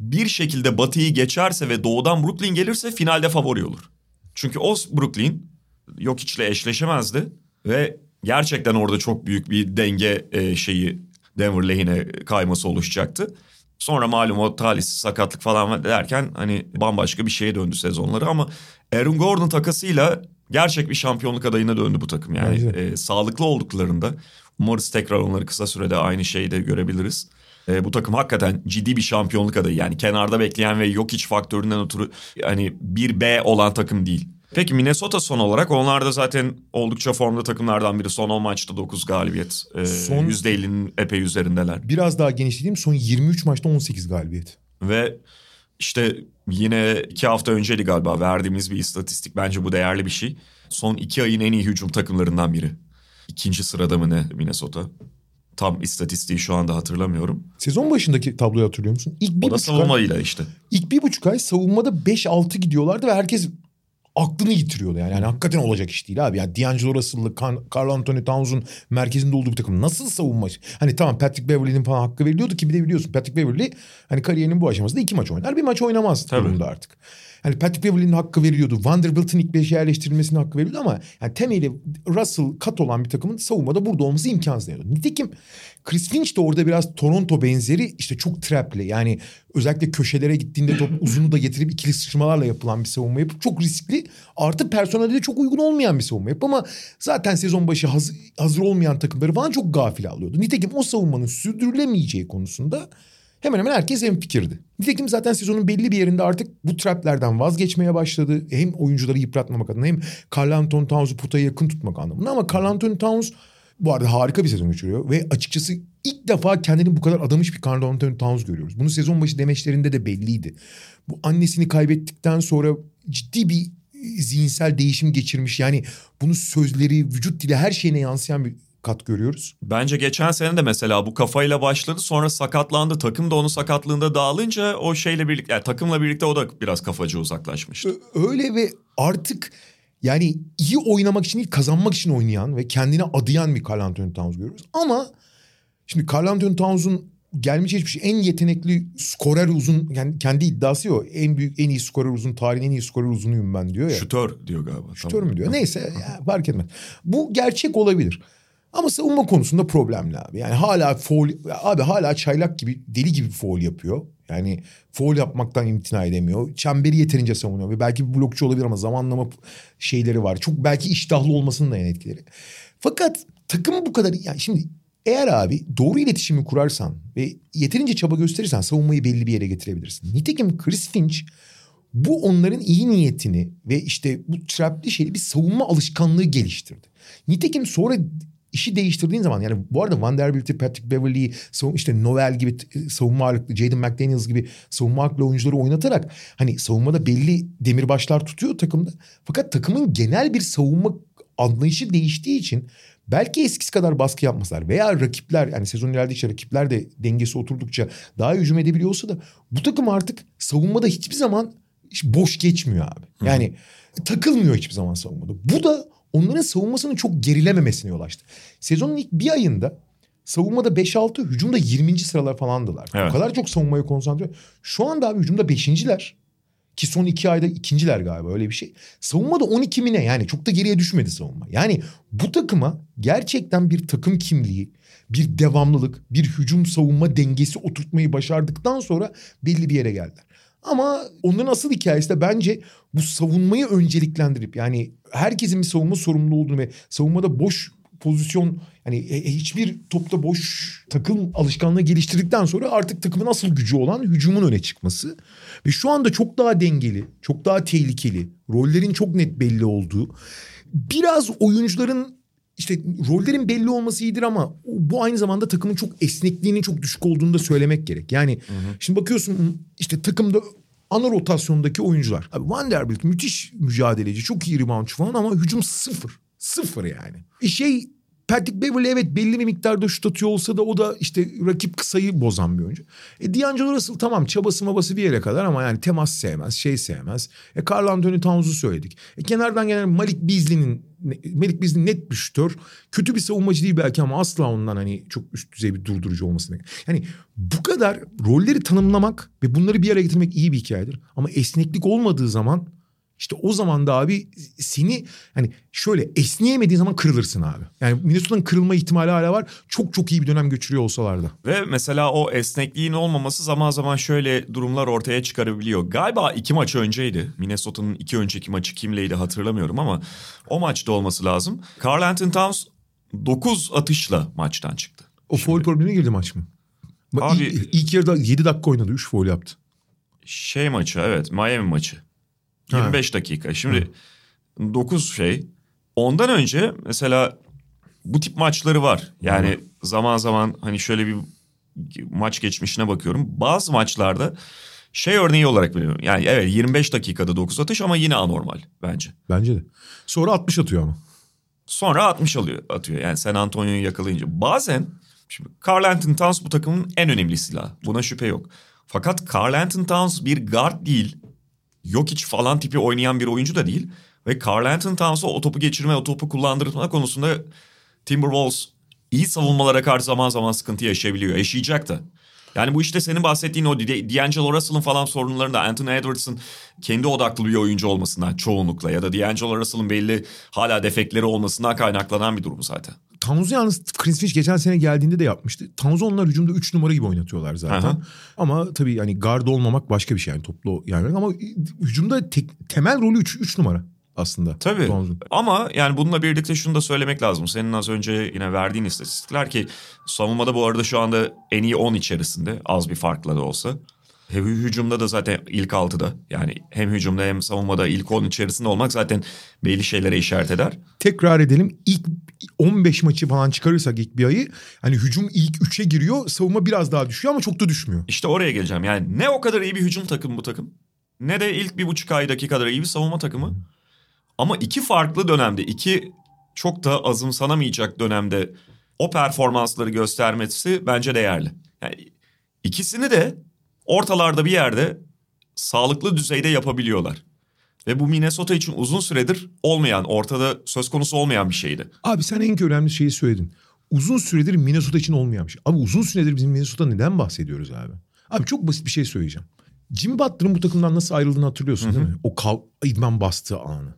Bir şekilde Batı'yı geçerse ve doğudan Brooklyn gelirse finalde favori olur. Çünkü o Brooklyn Jokic'le eşleşemezdi ve gerçekten orada çok büyük bir denge e, şeyi Denver lehine kayması oluşacaktı. Sonra malum o talihsiz sakatlık falan derken hani bambaşka bir şeye döndü sezonları ama Aaron Gordon takasıyla gerçek bir şampiyonluk adayına döndü bu takım. Yani e, sağlıklı olduklarında umarız tekrar onları kısa sürede aynı şeyi de görebiliriz. E, bu takım hakikaten ciddi bir şampiyonluk adayı. Yani kenarda bekleyen ve yok iç faktöründen ötürü hani bir B olan takım değil. Peki Minnesota son olarak onlar da zaten oldukça formda takımlardan biri. Son 10 maçta 9 galibiyet. E, Son- %50'nin epey üzerindeler. Biraz daha genişlediğim son 23 maçta 18 galibiyet. Ve işte yine iki hafta önceydi galiba verdiğimiz bir istatistik. Bence bu değerli bir şey. Son iki ayın en iyi hücum takımlarından biri. İkinci sırada mı ne Minnesota? Tam istatistiği şu anda hatırlamıyorum. Sezon başındaki tabloyu hatırlıyor musun? İlk bir O da buçuk ay, savunmayla işte. ilk bir buçuk ay savunmada 5-6 gidiyorlardı ve herkes aklını yitiriyordu yani. yani hakikaten olacak iş değil abi. Yani D'Angelo Russell'lı, Car- Carl Anthony Towns'un merkezinde olduğu bir takım nasıl savunma? Hani tamam Patrick Beverley'nin falan hakkı veriliyordu ki bir de biliyorsun Patrick Beverley hani kariyerinin bu aşamasında iki maç oynar. Bir maç oynamaz Tabii. durumda artık. Hani Patrick Beverley'nin hakkı veriliyordu. Vanderbilt'in ilk beşe yerleştirilmesine hakkı veriliyordu ama yani temeli Russell kat olan bir takımın savunmada burada olması imkansız. Yani. Nitekim Chris Finch de orada biraz Toronto benzeri işte çok trapli. Yani özellikle köşelere gittiğinde top uzunu da getirip ikili sıçramalarla yapılan bir savunma yapıp çok riskli artı personelde de çok uygun olmayan bir savunma yapıp ama zaten sezon başı hazır, hazır olmayan takımları falan çok gafil alıyordu. Nitekim o savunmanın sürdürülemeyeceği konusunda hemen hemen herkes hemfikirdi. Nitekim zaten sezonun belli bir yerinde artık bu traplerden vazgeçmeye başladı. Hem oyuncuları yıpratmamak adına hem Carl Anthony Towns'u potaya yakın tutmak anlamında ama Carl Anthony Towns bu arada harika bir sezon geçiriyor ve açıkçası ilk defa kendini bu kadar adamış bir Carl Anthony Towns görüyoruz. Bunu sezon başı demeçlerinde de belliydi. Bu annesini kaybettikten sonra ciddi bir zihinsel değişim geçirmiş. Yani bunu sözleri, vücut dili her şeyine yansıyan bir kat görüyoruz. Bence geçen sene de mesela bu kafayla başladı sonra sakatlandı. Takım da onun sakatlığında dağılınca o şeyle birlikte yani takımla birlikte o da biraz kafacı uzaklaşmıştı. Öyle ve artık yani iyi oynamak için değil kazanmak için oynayan ve kendine adayan bir Carl Anthony Towns görüyoruz. Ama şimdi Carl Anthony Towns'un gelmiş geçmiş en yetenekli skorer uzun yani kendi iddiası o. En büyük en iyi skorer uzun tarihin en iyi skorer uzunuyum ben diyor ya. Şutör diyor galiba. Şutör mü diyor? Neyse ya, fark etmez. Bu gerçek olabilir. Ama savunma konusunda problemli abi. Yani hala foul, abi hala çaylak gibi deli gibi foul yapıyor. Yani foul yapmaktan imtina edemiyor. Çemberi yeterince savunuyor. Ve belki bir blokçu olabilir ama zamanlama şeyleri var. Çok belki iştahlı olmasının da yan etkileri. Fakat takım bu kadar yani şimdi eğer abi doğru iletişimi kurarsan ve yeterince çaba gösterirsen savunmayı belli bir yere getirebilirsin. Nitekim Chris Finch bu onların iyi niyetini ve işte bu trapli şeyi bir savunma alışkanlığı geliştirdi. Nitekim sonra işi değiştirdiğin zaman yani bu arada Vanderbilt'i, Patrick Beverley'i, işte Noel gibi t- savunma ağırlıklı, Jaden McDaniels gibi savunma ağırlıklı oyuncuları oynatarak hani savunmada belli demirbaşlar tutuyor takımda. Fakat takımın genel bir savunma anlayışı değiştiği için belki eskisi kadar baskı yapmasalar veya rakipler yani sezon ilerledikçe rakipler de dengesi oturdukça daha iyi hücum edebiliyorsa da bu takım artık savunmada hiçbir zaman boş geçmiyor abi. Yani takılmıyor hiçbir zaman savunmada. Bu da onların savunmasının çok gerilememesine yol açtı. Sezonun ilk bir ayında savunmada 5-6 hücumda 20. sıralar falandılar. Evet. O kadar çok savunmaya konsantre. Şu anda abi hücumda 5.'ler. Ki son iki ayda ikinciler galiba öyle bir şey. Savunma da 12 mi ne? Yani çok da geriye düşmedi savunma. Yani bu takıma gerçekten bir takım kimliği, bir devamlılık, bir hücum savunma dengesi oturtmayı başardıktan sonra belli bir yere geldiler. Ama onların asıl hikayesi de bence bu savunmayı önceliklendirip yani herkesin bir savunma sorumlu olduğunu ve savunmada boş pozisyon yani e, e, hiçbir topta boş takım alışkanlığı geliştirdikten sonra artık takımın asıl gücü olan hücumun öne çıkması. Ve şu anda çok daha dengeli, çok daha tehlikeli, rollerin çok net belli olduğu. Biraz oyuncuların işte rollerin belli olması iyidir ama bu aynı zamanda takımın çok esnekliğinin çok düşük olduğunu da söylemek gerek. Yani hı hı. şimdi bakıyorsun işte takımda ana rotasyondaki oyuncular. Abi Vanderbilt müthiş mücadeleci, çok iyi reboundçı falan ama hücum sıfır. Sıfır yani. Şey Patrick Beverly evet belli bir miktarda şut atıyor olsa da o da işte rakip kısayı bozan bir oyuncu. E D'Angelo Russell tamam çabası mabası bir yere kadar ama yani temas sevmez, şey sevmez. E Carl Anthony Towns'u söyledik. E kenardan gelen Malik Beasley'nin Malik Beasley net bir şutör. Kötü bir savunmacı değil belki ama asla ondan hani çok üst düzey bir durdurucu olmasını. Yani bu kadar rolleri tanımlamak ve bunları bir araya getirmek iyi bir hikayedir. Ama esneklik olmadığı zaman işte o zaman da abi seni hani şöyle esneyemediğin zaman kırılırsın abi. Yani Minnesota'nın kırılma ihtimali hala var. Çok çok iyi bir dönem geçiriyor olsalar da. Ve mesela o esnekliğin olmaması zaman zaman şöyle durumlar ortaya çıkarabiliyor. Galiba iki maç önceydi. Minnesota'nın iki önceki maçı kimleydi hatırlamıyorum ama o maçta olması lazım. Carl Anthony Towns 9 atışla maçtan çıktı. O Şimdi, foul problemine girdi maç mı? Abi, ilk, ilk yarıda 7 dakika oynadı. 3 foul yaptı. Şey maçı evet Miami maçı. 25 ha. dakika. Şimdi Hı. 9 şey. Ondan önce mesela bu tip maçları var. Yani Hı. zaman zaman hani şöyle bir maç geçmişine bakıyorum. Bazı maçlarda şey örneği olarak biliyorum. Yani evet 25 dakikada 9 atış ama yine anormal bence. Bence de. Sonra 60 atıyor ama. Sonra 60 alıyor, atıyor. Yani San Antonio'yu yakalayınca. Bazen şimdi Carl Anthony Towns bu takımın en önemli silahı. Buna şüphe yok. Fakat Carl Anthony Towns bir guard değil. Jokic falan tipi oynayan bir oyuncu da değil. Ve Carl Anthony Towns'a o topu geçirme, o topu kullandırma konusunda Timberwolves iyi savunmalara karşı zaman zaman sıkıntı yaşayabiliyor. Yaşayacak da. Yani bu işte senin bahsettiğin o D'Angelo Russell'ın falan sorunlarında Anthony Edwards'ın kendi odaklı bir oyuncu olmasından çoğunlukla ya da D'Angelo Russell'ın belli hala defekleri olmasından kaynaklanan bir durum zaten. Towns'u yalnız Chris Finch geçen sene geldiğinde de yapmıştı. Towns'u onlar hücumda 3 numara gibi oynatıyorlar zaten. Aha. Ama tabii yani guard olmamak başka bir şey yani toplu yani ama hücumda tek, temel rolü 3 numara aslında. Tabii Towns'un. ama yani bununla birlikte şunu da söylemek lazım. Senin az önce yine verdiğin istatistikler ki savunmada bu arada şu anda en iyi 10 içerisinde az bir farkla da olsa. Hem hücumda da zaten ilk altıda yani hem hücumda hem savunmada ilk 10 içerisinde olmak zaten belli şeylere işaret eder. Tekrar edelim ilk 15 maçı falan çıkarırsak ilk bir ayı hani hücum ilk 3'e giriyor savunma biraz daha düşüyor ama çok da düşmüyor. İşte oraya geleceğim yani ne o kadar iyi bir hücum takımı bu takım ne de ilk bir buçuk aydaki kadar iyi bir savunma takımı. Ama iki farklı dönemde iki çok da azımsanamayacak dönemde o performansları göstermesi bence değerli. Yani ikisini de ortalarda bir yerde sağlıklı düzeyde yapabiliyorlar. Ve bu Minnesota için uzun süredir olmayan, ortada söz konusu olmayan bir şeydi. Abi sen en önemli şeyi söyledin. Uzun süredir Minnesota için olmayan bir şey. Abi uzun süredir bizim Minnesota neden bahsediyoruz abi? Abi çok basit bir şey söyleyeceğim. Jimmy Butler'ın bu takımdan nasıl ayrıldığını hatırlıyorsun değil mi? O kav idman bastığı anı.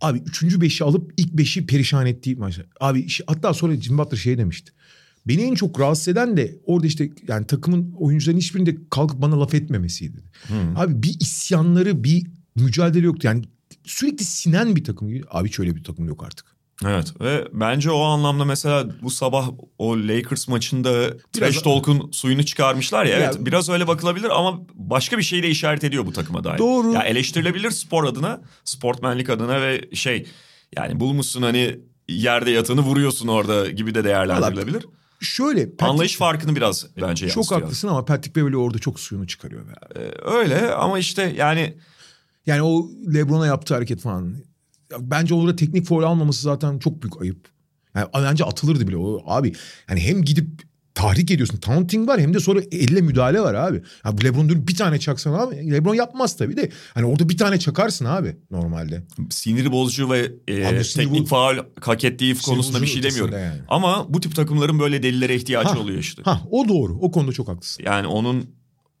Abi üçüncü beşi alıp ilk beşi perişan ettiği maçlar. Abi hatta sonra Jimmy Butler şey demişti. Beni en çok rahatsız eden de orada işte yani takımın oyuncuların hiçbirinde kalkıp bana laf etmemesiydi. Hmm. Abi bir isyanları bir mücadele yoktu. Yani sürekli sinen bir takım. Abi şöyle bir takım yok artık. Evet ve bence o anlamda mesela bu sabah o Lakers maçında trash talk'un suyunu çıkarmışlar ya, ya evet biraz öyle bakılabilir ama başka bir şeyi de işaret ediyor bu takıma dair. Doğru. Ya eleştirilebilir spor adına, sportmenlik adına ve şey yani bulmuşsun hani yerde yatanı vuruyorsun orada gibi de değerlendirilebilir. Vallahi şöyle. Patrick, Anlayış farkını biraz bence Çok haklısın ama Patrick Beverly orada çok suyunu çıkarıyor. Be. Ee, öyle ama işte yani... Yani o Lebron'a yaptığı hareket falan. Bence orada teknik foul almaması zaten çok büyük ayıp. Yani bence atılırdı bile o abi. Yani hem gidip tahrik ediyorsun. Taunting var hem de sonra elle müdahale var abi. Ya Lebron dönüp bir tane çaksan abi. Lebron yapmaz tabii de. Hani orada bir tane çakarsın abi normalde. Sinir bozucu ve e, abi, teknik faal hak ettiği konusunda bir şey demiyorum. Yani. Ama bu tip takımların böyle delillere ihtiyacı ha, oluyor işte. Ha o doğru. O konuda çok haklısın. Yani onun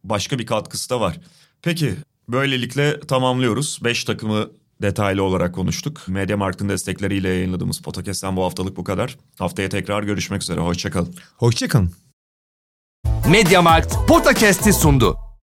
başka bir katkısı da var. Peki böylelikle tamamlıyoruz. 5 takımı detaylı olarak konuştuk. Mediamarkt'ın destekleriyle yayınladığımız podcast'ten bu haftalık bu kadar. Haftaya tekrar görüşmek üzere. Hoşçakalın. Hoşçakalın. Mediamarkt Podcast'i sundu.